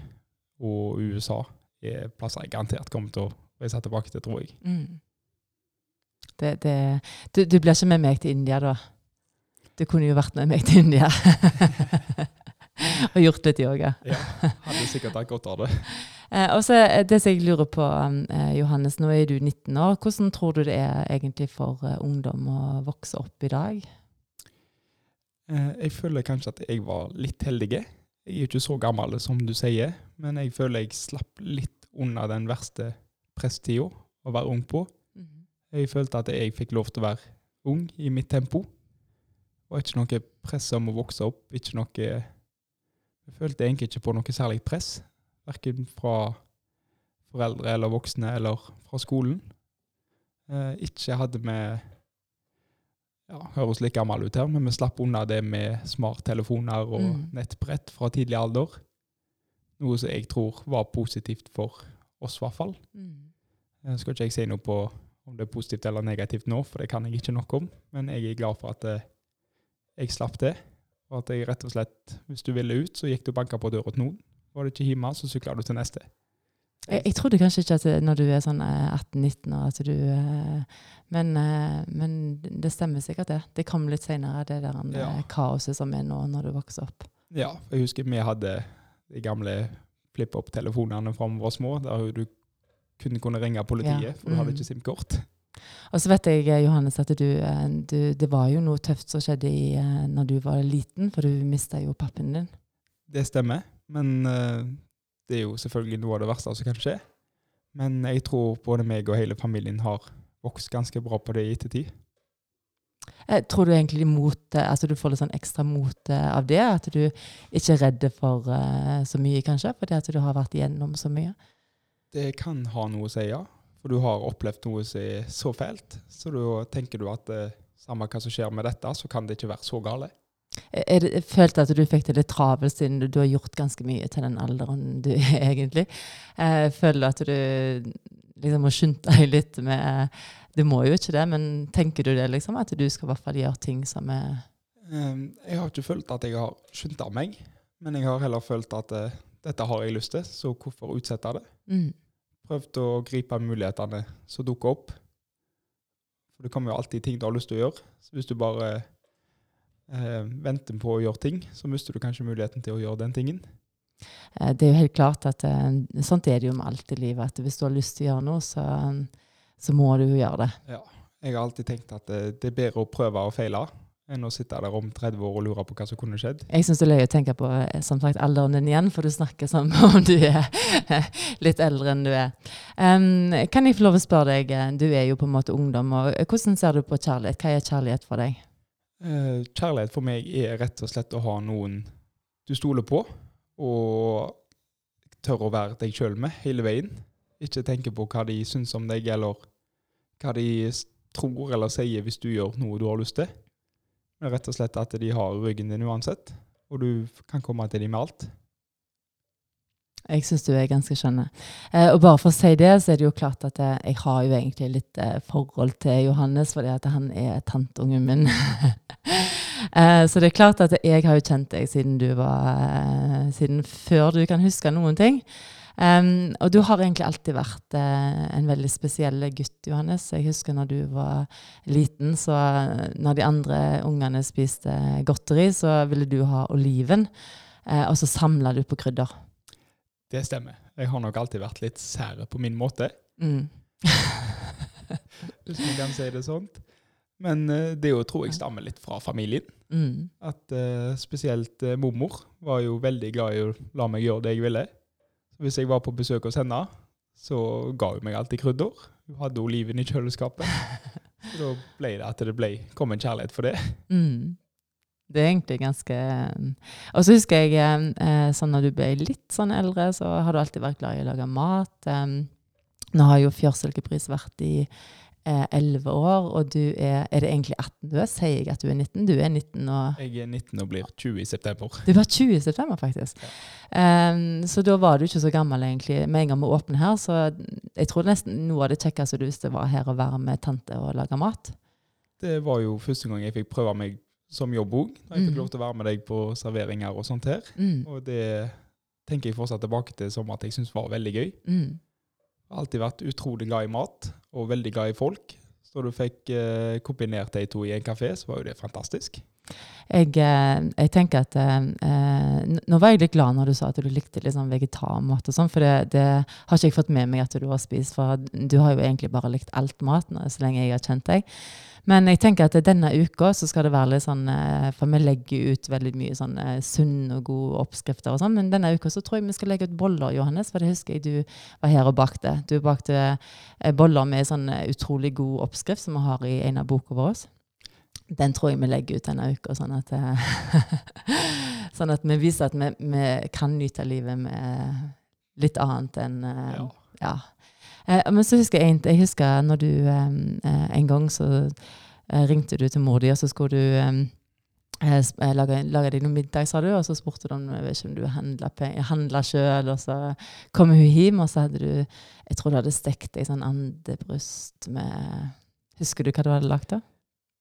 og USA er plasser jeg garantert kommer til å reise tilbake til, tror jeg. Mm. Det, det, du, du blir ikke med meg til India, da? Du kunne jo vært med meg til India. (laughs) (laughs) og gjort litt yoga. ja, hadde sikkert hatt godt av det. (laughs) Eh, og så Det som jeg lurer på, eh, Johannes, nå er du 19 år. Hvordan tror du det er egentlig for eh, ungdom å vokse opp i dag? Eh, jeg føler kanskje at jeg var litt heldig. Jeg er ikke så gammel som du sier, men jeg føler jeg slapp litt unna den verste presstida å være ung på. Mm. Jeg følte at jeg fikk lov til å være ung i mitt tempo. Var ikke noe press om å vokse opp, ikke noe jeg følte egentlig ikke på noe særlig press, verken fra foreldre eller voksne eller fra skolen. Eh, ikke hadde vi ja, Høres litt gammel ut her, men vi slapp unna det med smarttelefoner og mm. nettbrett fra tidlig alder. Noe som jeg tror var positivt for oss, i hvert fall. Mm. Jeg eh, skal ikke jeg si noe på om det er positivt eller negativt nå, for det kan jeg ikke nok om. Men jeg er glad for at eh, jeg slapp det. Og at jeg rett og slett, hvis du ville ut, så gikk du og banka på døra til noen. Var det ikke hjemme, så sykla du til neste. Jeg, jeg, trodde kanskje ikke at når du er sånn 18-19 eh, år at du eh, men, eh, men, det stemmer sikkert, det. Det kom litt seinere, det der ja. kaoset som er nå når du vokser opp. Ja, jeg husker vi hadde de gamle flip-opp-telefonene fra vi var små, der du kunne kunne ringe politiet, ja. for du hadde mm. ikke SIM-kort. Og så vet jeg, Johannes, at du, eh, du, det var jo noe tøft som skjedde i, eh, når du var liten, for du mista jo pappen din. Det stemmer, men uh, det er jo selvfølgelig noe av det verste som kan skje. Men jeg tror både meg og hele familien har vokst ganske bra på det i ettertid. Jeg tror du egentlig mot, altså du får litt sånn ekstra mot av det? At du ikke er redd for uh, så mye, kanskje? Fordi at du har vært igjennom så mye? Det kan ha noe å si, ja. For du har opplevd noe som er så fælt, så da tenker du at eh, samme hva som skjer med dette, så kan det ikke være så gale. Er det, jeg følte at du fikk det litt travelt siden du, du, har gjort ganske mye til den alderen du er (laughs) egentlig. Jeg føler at du liksom må skynde deg litt med Du må jo ikke det, men tenker du det liksom? At du skal i hvert fall gjøre ting som er um, Jeg har ikke følt at jeg har skynda meg, men jeg har heller følt at uh, dette har jeg lyst til, så hvorfor utsette det? Mm prøvd å gripe mulighetene som dukker opp. For det kommer jo alltid ting du har lyst til å gjøre. Så hvis du bare eh, venter på å gjøre ting, så mister du kanskje muligheten til å gjøre den tingen. Eh, det er jo helt klart at eh, sånt er det jo med alt i livet. At hvis du har lyst til å gjøre noe, så, så må du jo gjøre det. Ja. Jeg har alltid tenkt at det, det er bedre å prøve og feile enn å sitte der om 30 år og lure på hva som kunne skjedd. Jeg syns det er løye å tenke på eh, som sagt, alderen din igjen, for du snakker som (laughs) om du er (laughs) litt eldre enn du er. Um, kan jeg få lov å spørre deg, eh, du er jo på en måte ungdom, og eh, hvordan ser du på kjærlighet? Hva er kjærlighet for deg? Uh, kjærlighet for meg er rett og slett å ha noen du stoler på, og tør å være deg sjøl med hele veien. Ikke tenke på hva de syns om deg, eller hva de tror eller sier hvis du gjør noe du har lyst til. Rett og slett at de har ryggen din uansett, og du kan komme til dem med alt. Jeg syns du er ganske skjønn. Eh, og bare for å si det, så er det jo klart at jeg, eh, jeg har jo egentlig litt eh, forhold til Johannes, fordi at han er tanteungen min. (laughs) Eh, så det er klart at jeg har jo kjent deg siden du var eh, Siden før du kan huske noen ting. Um, og du har egentlig alltid vært uh, en veldig spesiell gutt, Johannes. Jeg husker når du var liten, så når de andre ungene spiste godteri, så ville du ha oliven, uh, og så samla du på krydder. Det stemmer. Jeg har nok alltid vært litt sær på min måte. Mm. Hvis man kan si det sånn. Men uh, det jo, tror jeg stammer litt fra familien. Mm. At spesielt mormor var jo veldig glad i å la meg gjøre det jeg ville. Hvis jeg var på besøk hos henne, så ga hun meg alltid krydder. Hun hadde oliven i kjøleskapet. (laughs) Da ble det at det ble, kom en kjærlighet for det. Mm. Det er egentlig ganske Og så husker jeg eh, sånn når du ble litt sånn eldre, så har du alltid vært glad i å lage mat. nå har jo Fjørsilkepris vært i 11 år, og du er Er det egentlig 18 du er? Sier jeg at du er 19? Du er 19 og Jeg er 19 og blir 20 i september. Du var 20 i september, faktisk. Ja. Um, så da var du ikke så gammel, egentlig. Med en gang vi åpner her, så jeg tror nesten noe av det kjekkeste du visste, var her å være med tante og lage mat. Det var jo første gang jeg fikk prøve meg som jobb òg. Jeg fikk mm. lov til å være med deg på serveringer og sånt her. Mm. Og det tenker jeg fortsatt tilbake til som at jeg syns var veldig gøy. Mm. Alltid vært utrolig glad i mat og veldig glad i folk. Så du fikk eh, kombinert de to i en kafé, så var jo det fantastisk. Jeg, eh, jeg tenker at eh, eh Nå var jeg litt glad når du sa at du likte sånn vegetarmat. og sånn, For det, det, har ikke jeg fått med meg at du har spist. For du har jo egentlig bare likt alt mat så lenge jeg har kjent deg. Men jeg tenker at denne uka så skal det være litt sånn eh, For vi legger ut veldig mye sånn sunn sunne og gode oppskrifter og sånn. Men denne uka så tror jeg vi skal legge ut boller, Johannes. For det husker jeg du var her og bakte. Du bakte eh, boller med sånn utrolig god oppskrift som vi har i en av bokene våre. Den tror jeg vi legger ut denne uka, sånn at, (laughs) sånn at vi viser at vi, vi, kan nyte livet med litt annet enn ja. ja. Eh, men så husker jeg jeg husker når du eh, en gang så eh, ringte du til mor di, og så skulle du eh, lage, deg noe middag, sa du, og så spurte du om, jeg vet ikke om du handla sjøl, og så kom hun hjem, og så hadde du Jeg tror du hadde stekt deg sånn andebryst med Husker du hva du hadde lagd da?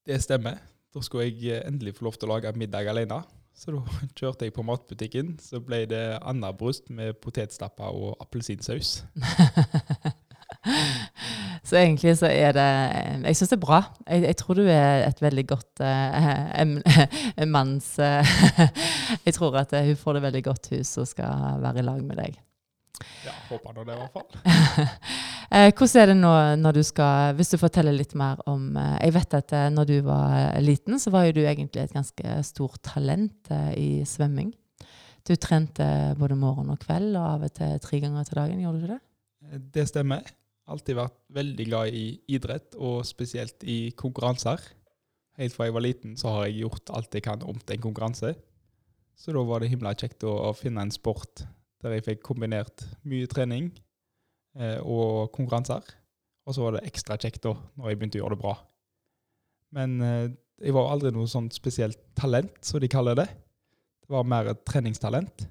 Det stemmer. Da skulle jeg endelig få lov til å lage middag alene. Så da (laughs) kjørte jeg på matbutikken. Så ble det andebryst med potetstapper og appelsinsaus. (laughs) Så egentlig så er det Jeg syns det er bra. Jeg, jeg, tror du er et veldig godt uh, (laughs) manns uh, (laughs) Jeg tror at uh, hun får det veldig godt, hun som skal være i lag med deg. Ja, håper nå det, i hvert fall. (laughs) hvordan er det nå når du skal Hvis du forteller litt mer om Jeg vet at når du var liten, så var jo du egentlig et ganske stort talent i svømming. Du trente både morgen og kveld, og av og til tre ganger til dagen. Gjorde du det? Det stemmer alltid vært veldig glad i idrett, og spesielt i konkurranser. Helt fra jeg var liten, så har jeg gjort alt jeg kan om til en konkurranse. Så da var det himla kjekt å, å finne en sport der jeg fikk kombinert mye trening eh, og konkurranser. Og så var det ekstra kjekt da, når jeg begynte å gjøre det bra. Men eh, jeg var aldri noe sånt spesielt talent, som de kaller det. Det var mer et treningstalent.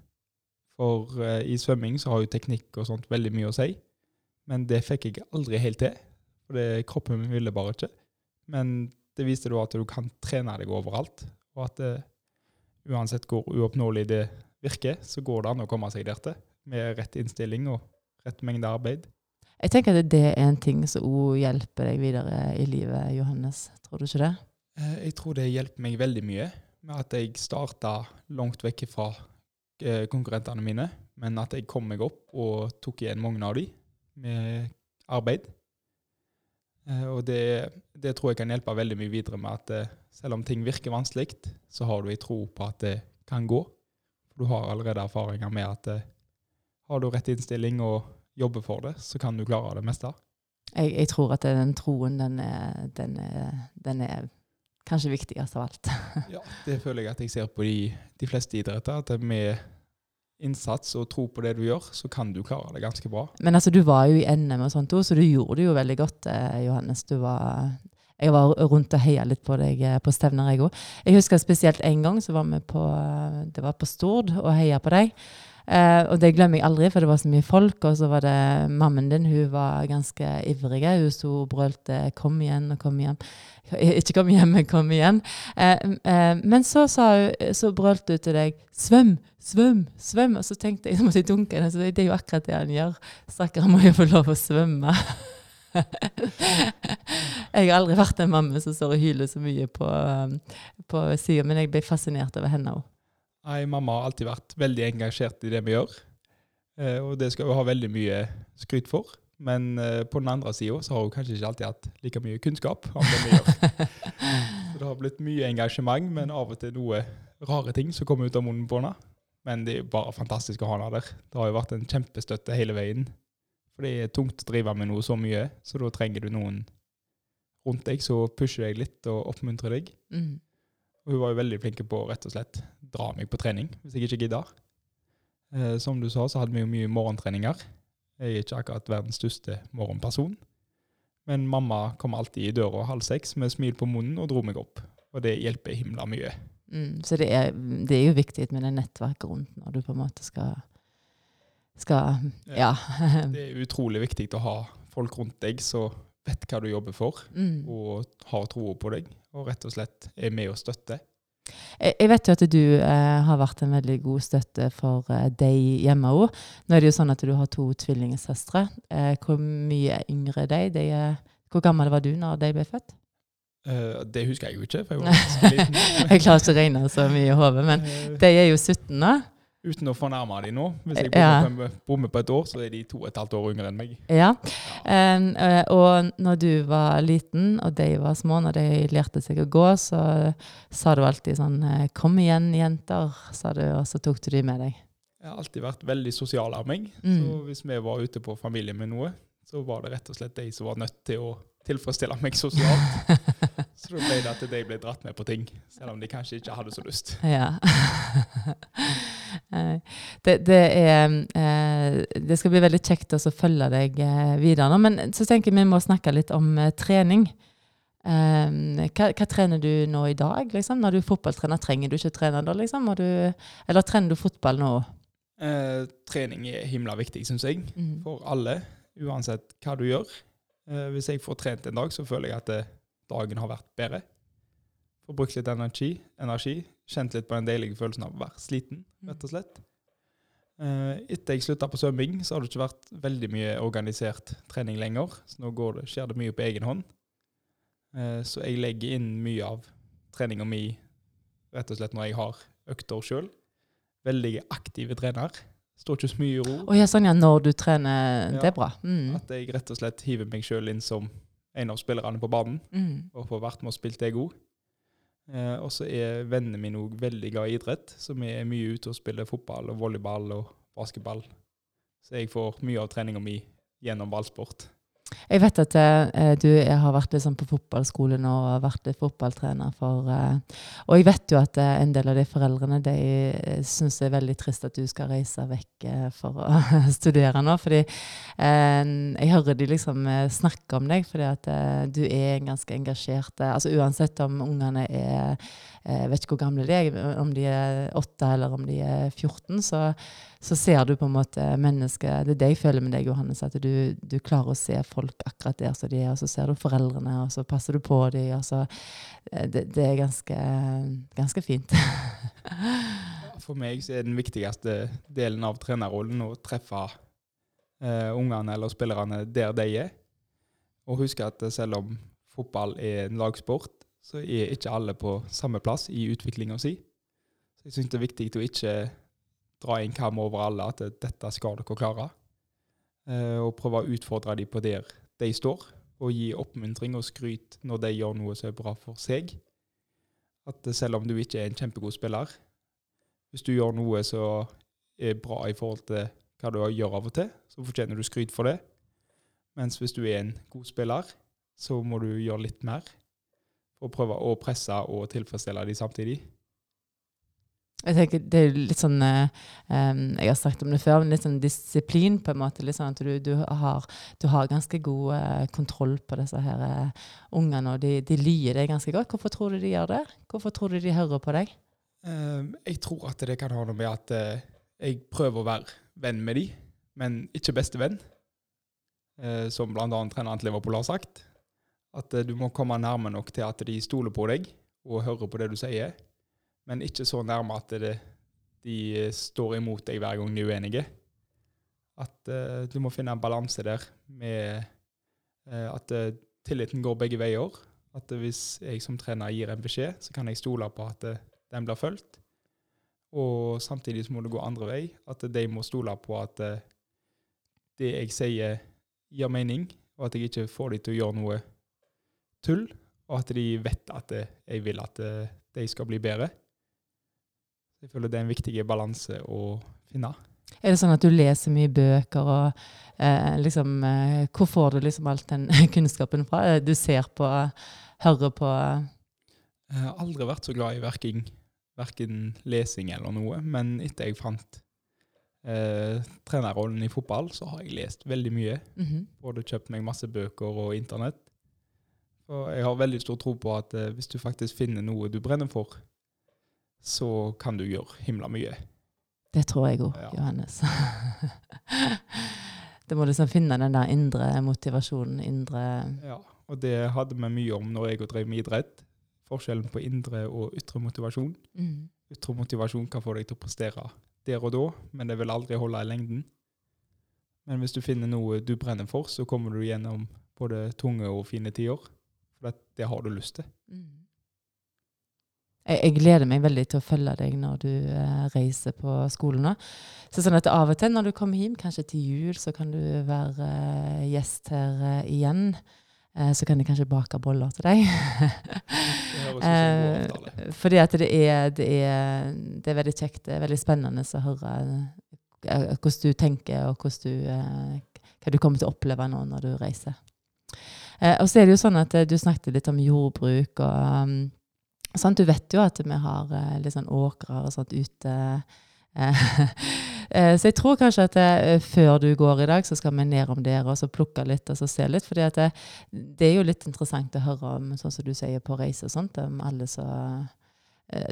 For eh, i svømming så har jo teknikk og sånt veldig mye å si. Men det fikk jeg aldri helt til. For det, kroppen min ville bare ikke. Men det viste da at du kan trene deg overalt, og at det, uansett hvor uoppnåelig det virker, så går det an å komme seg der til med rett innstilling og rett mengde arbeid. Jeg tenker at det er en ting som òg hjelper deg videre i livet, Johannes. Tror du ikke det? Eh, jeg tror det hjelper meg veldig mye med at jeg starta langt vekk fra eh, konkurrentene mine, men at jeg kom meg opp og tok igjen mange av dem med arbeid. Eh, og det, det, tror jeg kan hjelpe veldig mye videre med at eh, selv om ting virker vanskelig, så har du ei tro på at det kan gå. For du har allerede erfaringer med at eh, har du rett innstilling og jobber for det, så kan du klare det meste. Jeg, jeg tror at den troen, den er, den er, den er kanskje viktigst av alt. ja, det føler jeg at jeg ser på de, de fleste idretter. At vi innsats og tro på det du gjør, så kan du klare det ganske bra. Men altså, du var jo i NM og sånt òg, så du gjorde det jo veldig godt, eh, Johannes. Du var jeg var rundt og heia litt på deg eh, på stevner, jeg òg. Jeg husker spesielt en gang så var vi på, det var på Stord og heia på deg. Eh, og det glemmer jeg aldri, for det var så mye folk. Og så var det mammen din, hun var ganske ivrig. Hun sto og brølte 'kom igjen' og 'kom igjen'. (laughs) Ikke 'kom hjem', men 'kom igjen'. Eh, eh, men så, hun, så brølte hun til deg 'svøm', 'svøm', 'svøm'. Og så tenkte jeg så måtte jeg dunke henne. Det er jo akkurat det han gjør. Stakkar må jo få lov å svømme. (laughs) jeg har aldri vært en mamma som står og hyler så mye på, på sida, men jeg ble fascinert over henne òg. Nei, mamma har alltid vært veldig engasjert i det vi gjør. Eh, og det skal hun ha veldig mye skryt for. Men eh, på den andre sida så har hun kanskje ikke alltid hatt like mye kunnskap om det vi gjør. (laughs) så det har blitt mye engasjement, men av og til noe rare ting som kommer ut av munnen på henne. Men det er bare fantastisk å ha henne der. Det har jo vært en kjempestøtte hele veien. For det er tungt å drive med noe så mye, så da trenger du noen rundt deg som pusher deg litt og oppmuntrer deg. Mm. Og hun var jo veldig flink på rett og slett dra meg på trening hvis jeg ikke gidder. Eh, som du sa, så hadde vi jo mye morgentreninger. Jeg er ikke akkurat verdens største morgenperson. Men mamma kom alltid i døra halv seks med smil på munnen og dro meg opp. Og det hjelper himla mye. Mm, så det er, det er, jo viktig med det nettverket rundt når du på en måte skal, skal ja. ja. det er utrolig viktig å ha folk rundt deg som vet hva du jobber for, mm. og har troa på deg, og rett og slett er med og støtter. Jeg vet jo at du eh, har vært en veldig god støtte for eh, deg hjemme òg. Nå er det jo sånn at du har to tvillingsøstre. Eh, hvor mye yngre er de? de er, hvor gammel var du når de ble født? Uh, det husker jeg jo ikke, for jeg var (laughs) ganske liten. jeg klarer ikke å regne så mye i hodet, men uh, de er jo 17 da. Uten å fornærme dem nå. Hvis jeg bommer, ja. på, på, et år, så er de to og et halvt år yngre enn meg. Ja, um, Og når du var liten, og de var små, når de lærte seg å gå, så sa du alltid sånn 'Kom igjen, jenter', sa du, og så tok du de med deg. Jeg har alltid vært veldig sosial av meg. Mm. Så hvis vi var ute på familie med noe, så var det rett og slett de som var nødt til å tilfredsstille meg sosialt. så da ble det at de ble dratt med på ting, selv om de kanskje ikke hadde så lyst. Ja. (laughs) det, det, er, eh, det, skal bli veldig kjekt å følge deg eh, videre nå. Men så tenker jeg vi må snakke litt om eh, trening. Hva, hva, trener du nå i dag? Liksom? Når du er fotballtrener, trenger du ikke trene da? Liksom? Du, eller trener du fotball nå? Eh, trening er himla viktig, syns jeg, mm. for alle. Uansett hva du gjør. Eh, hvis jeg får trent en dag, så føler jeg at eh, dagen har vært bedre. Får brukt litt energi, energi. Kjent litt på den deilige følelsen av å være sliten, mm. rett og slett. Eh, etter jeg slutta på svømming, så har det ikke vært veldig mye organisert trening lenger. Så nå det, skjer det mye på egen hånd. Eh, så jeg legger inn mye av treninga mi rett og slett når jeg har økter sjøl. Veldig aktive trener. Står ikke så mye i ro. Oh, ja, sånn ja, når du trener. Ja, det er bra. Mm. At jeg rett og slett hiver meg sjøl inn som en av spillerne på banen, mm. og får vært med og spilt det god. Eh, og så er vennene mine òg veldig glad i idrett, så vi er mye ute og spiller fotball og volleyball og basketball. Så jeg får mye av treninga mi gjennom ballsport. Jeg vet at uh, du har vært liksom på fotballskole nå og vært fotballtrener for uh, Og jeg vet jo at uh, en del av de foreldrene de syns det er veldig trist at du skal reise vekk for å (laughs) studere nå. Fordi jeg hører de liksom snakke om deg fordi at du er en ganske engasjert Altså uansett om ungene er jeg vet ikke hvor gamle de er, om de er 8 eller om de er 14, så, så ser du på en måte mennesket Det er det jeg føler med deg, Johannes, at du, du, klarer å se folk akkurat der som de er, og så ser du foreldrene, og så passer du på dem. og så eh, det, det er ganske, ganske fint. (laughs) For meg så er den viktigste delen av trenerrollen å treffe eh, ungene eller spillerne der de er. Og huske at selv om fotball er en lagsport, så er ikke alle på samme plass i utviklinga si. Så jeg syns det er viktig å ikke dra inn kam over alle, at dette skal dere klare. Eh, og prøve å utfordre dem på der de står, og gi oppmuntring og skryt når de gjør noe som er bra for seg. At selv om du ikke er en kjempegod spiller, hvis du gjør noe som er bra i forhold til hva du gjør av og til, så fortjener du skryt for det. Mens hvis du er en god spiller, så må du gjøre litt mer og prøve å presse og tilfredsstille de samtidig. Jeg tenker Det er litt sånn eh, Jeg har snakket om det før, men litt sånn disiplin, på en måte. Litt sånn at du, du, har, du har, ganske god eh, kontroll på disse her eh, ungene, og de, de lier deg ganske godt. Hvorfor tror du de gjør det? Hvorfor tror du de hører på deg? Jeg tror at det kan ha noe med at uh, jeg prøver å være venn med de, men ikke bestevenn. Eh, som bl.a. treneren til Liverpool har sagt. At eh, du må komme nærme nok til at de stoler på deg og hører på det du sier, men ikke så nærme at det, de står imot deg hver gang de er uenige. At uh, du må finne en balanse der med uh, at uh, tilliten går begge veier. At eh, hvis jeg som trener gir en beskjed, så kan jeg stole på at eh, den blir fulgt. Og samtidig så må det gå andre vei. At de må stole på at eh, det jeg sier, gir mening, og at jeg ikke får de til å gjøre noe tull, og at de vet at eh, jeg vil at eh, de skal bli bedre. Jeg føler det er en viktig balanse å finne. Er det sånn at du leser mye bøker, og eh, liksom eh, Hvor får du liksom alt den (laughs) kunnskapen fra? Eh, Du ser på, hører på Jeg har aldri vært så glad i verking, verken lesing eller noe, men etter jeg fant eh, trenerrollen i fotball, så har jeg lest veldig mye. Mhm. Både kjøpt meg masse bøker og internett. Og jeg har veldig stor tro på at eh, hvis du faktisk finner noe du brenner for, så kan du gjøre himla mye. Det tror jeg òg, Ja. Johannes. (laughs) det må liksom finne den der indre motivasjonen, indre Ja, og det hadde vi mye om når jeg drev med idrett. Forskjellen på indre og ytre motivasjon. mm. Ytre motivasjon kan få deg til å prestere der og da, men det vil aldri holde i lengden. Men hvis du finner noe du brenner for, så kommer du gjennom både tunge og fine tider. For det, har du lyst til. Mm. Jeg, jeg gleder meg veldig til å følge deg når du eh, reiser på skolen nå. Så sånn at av og til når du kommer hjem, kanskje til jul, så kan du være eh, gjest her eh, igjen. Eh, så kan jeg kanskje bake boller til deg. Eh, fordi at det er, det, er, det er veldig kjekt, det er veldig spennende å høre eh, hvordan du tenker, og du, eh, hva du kommer til å oppleve nå når du reiser. Eh, og så er det jo sånn at eh, du snakket litt om jordbruk, og sant? du vet jo at vi har eh, litt sånn åkrer og sånt ute. (laughs) Eh, så jeg tror kanskje at det, før du går i dag, så skal vi ned om der og så plukke litt og så se litt. at det, det er jo litt interessant å høre om, sånn som du sier, på reise og sånt, om alle så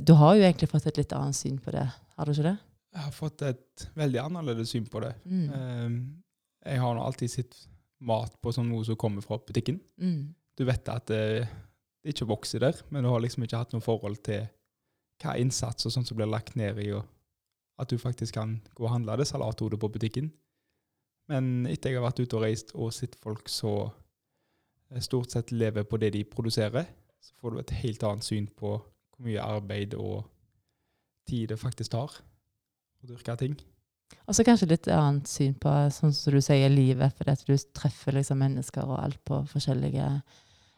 Du har jo egentlig fått et litt annet syn på det, har du ikke det? Jeg har fått et veldig annerledes syn på det. Mm. Jeg har nå alltid sett mat på som noe som kommer fra butikken. Mm. Du vet at det, det ikke vokser der, men du har liksom ikke hatt noe forhold til hva innsats og sånt som blir lagt ned i, og at du faktisk kan gå og handle det salathodet på butikken. Men etter jeg har vært ute og reist og sett folk så eh, stort sett lever på det de produserer, så får du et helt annet syn på hvor mye arbeid og tid det faktisk tar å dyrke ting. Og så kanskje litt annet syn på sånn som du sier, livet, fordi at du treffer liksom mennesker og alt på forskjellige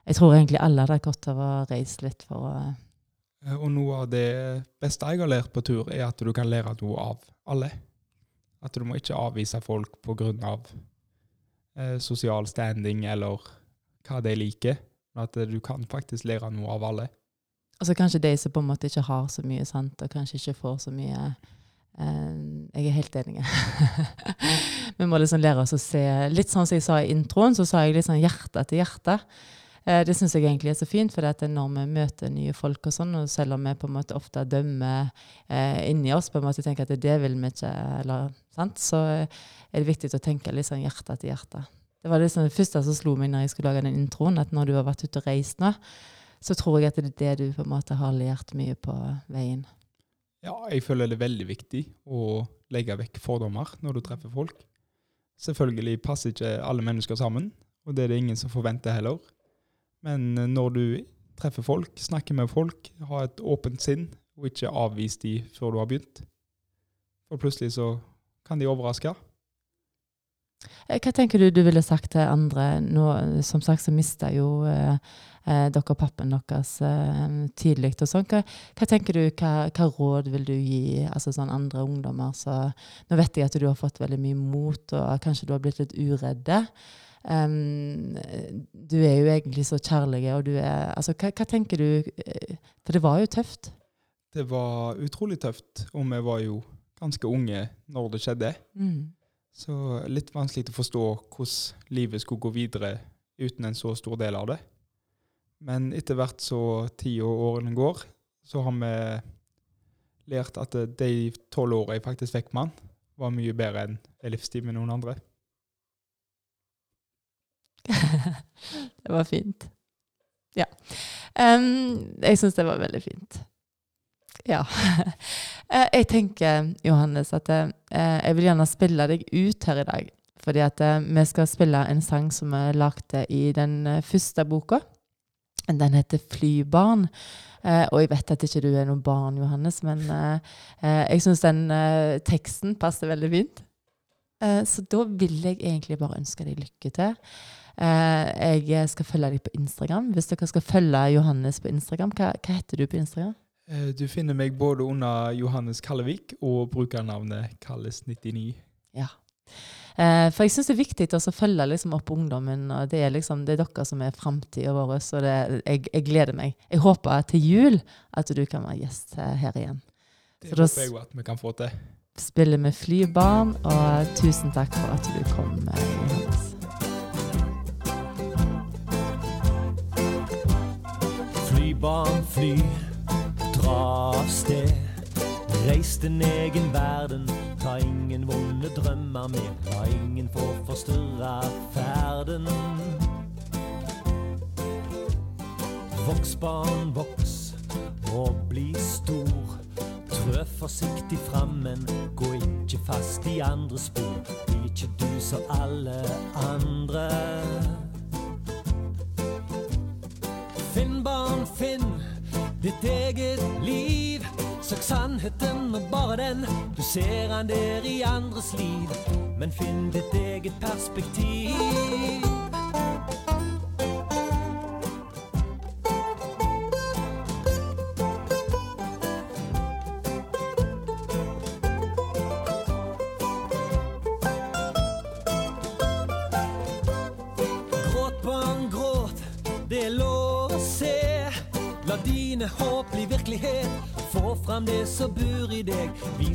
Jeg tror egentlig alle hadde godt av å reise litt for å Eh, Og noe av det beste jeg har lært på tur, er at du kan lære noe av alle. At du må ikke avvise folk pga. Eh, sosial standing eller hva de liker. Men at eh, du kan faktisk lære noe av alle. Altså kanskje de som på en måte ikke har så mye, sant, og kanskje ikke får så mye Jeg er helt enig. (laughs) Vi må liksom lære oss å se Litt sånn som jeg sa i introen, så sa jeg litt sånn hjerte til hjerte. Eh, det syns jeg egentlig er så fint, for når vi møter nye folk, og sånn, og selv om vi på en måte ofte dømmer eh, inni oss, på en måte tenker at det vil vi ikke, eller, sant? så eh, er det viktig å tenke litt sånn hjerte til hjerte. Det var liksom det første som slo meg når jeg skulle lage den introen, at når du har vært ute og reist nå, så tror jeg at det er det du på en måte har lært mye på veien. Ja, jeg føler det er veldig viktig å legge vekk fordommer når du treffer folk. Selvfølgelig passer ikke alle mennesker sammen, og det er det ingen som forventer heller. Men eh, når du treffer folk, snakker med folk, har et åpent sinn, og ikke avvis de før du har begynt. For plutselig så kan de overraske. Eh, Hva tenker du du ville sagt til andre? Nå, som sagt så mista jo eh, eh, dere pappen deres eh, tidlig. og sånn. Hva, hva tenker du, hva, hva råd vil du gi altså sånn andre ungdommer? Så, nå vet jeg at du har fått veldig mye mot, og kanskje du har blitt litt uredde. Um, du er jo egentlig så kjærlig, og du er altså, hva, hva tenker du eh, For det var jo tøft. Det var utrolig tøft, og vi var jo ganske unge når det skjedde. Mm. Så litt vanskelig å forstå hvordan livet skulle gå videre uten en så stor del av det. Men etter hvert så tida årene går, så har vi lært at eh, de tolv åra jeg faktisk fikk med han, var mye bedre enn en livstid med noen andre. (laughs) det var fint. Ja. Um, jeg syns det var veldig fint. Ja. (laughs) Eh, jeg tenker, Johannes, at uh, jeg vil gjerne spille deg ut her i dag. Fordi at uh, vi skal spille en sang som vi lagde i den første boka. Den heter 'Flybarn'. og jeg vet at ikke du er noe barn, Johannes, men jeg syns den teksten passer veldig fint. så da vil jeg egentlig bare ønske deg lykke til. Eh, jeg skal følge deg på Instagram. Hvis dere skal følge Johannes på Instagram, hva, hva heter du på Instagram? Eh, du finner meg både under Johannes Kallevik og brukernavnet Kalles99. Ja. Eh, for jeg syns det er viktig å følge liksom opp ungdommen. og Det er, liksom, det er dere som er framtida vår. Så det, jeg, jeg, gleder meg. Jeg håper til jul at du kan være gjest her igjen. Det så håper jeg at vi kan få til. Spiller med flybarn, og tusen takk for at du kom, Johannes. Flybarn, fly, dra av sted. Reis din egen verden, ta ingen vonde drømmer med. La ingen få forstyrre ferden. Voks, barn, voks og bli stor. Trø forsiktig fram, men gå ikke fast i andre spor. Bli ikke du som alle andre. Finn, barn, finn ditt eget liv. Søk sannheten og bare den. Du ser han der i andres liv. Men finn ditt eget perspektiv.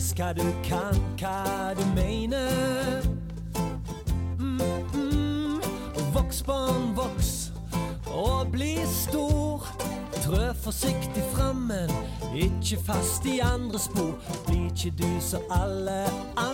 Vis hva du kan, hva du mener. Mm, mm. Voks, barn, voks og bli stor. Trø forsiktig frammen, ikke fast i andre spor. Bli ikke du som alle andre.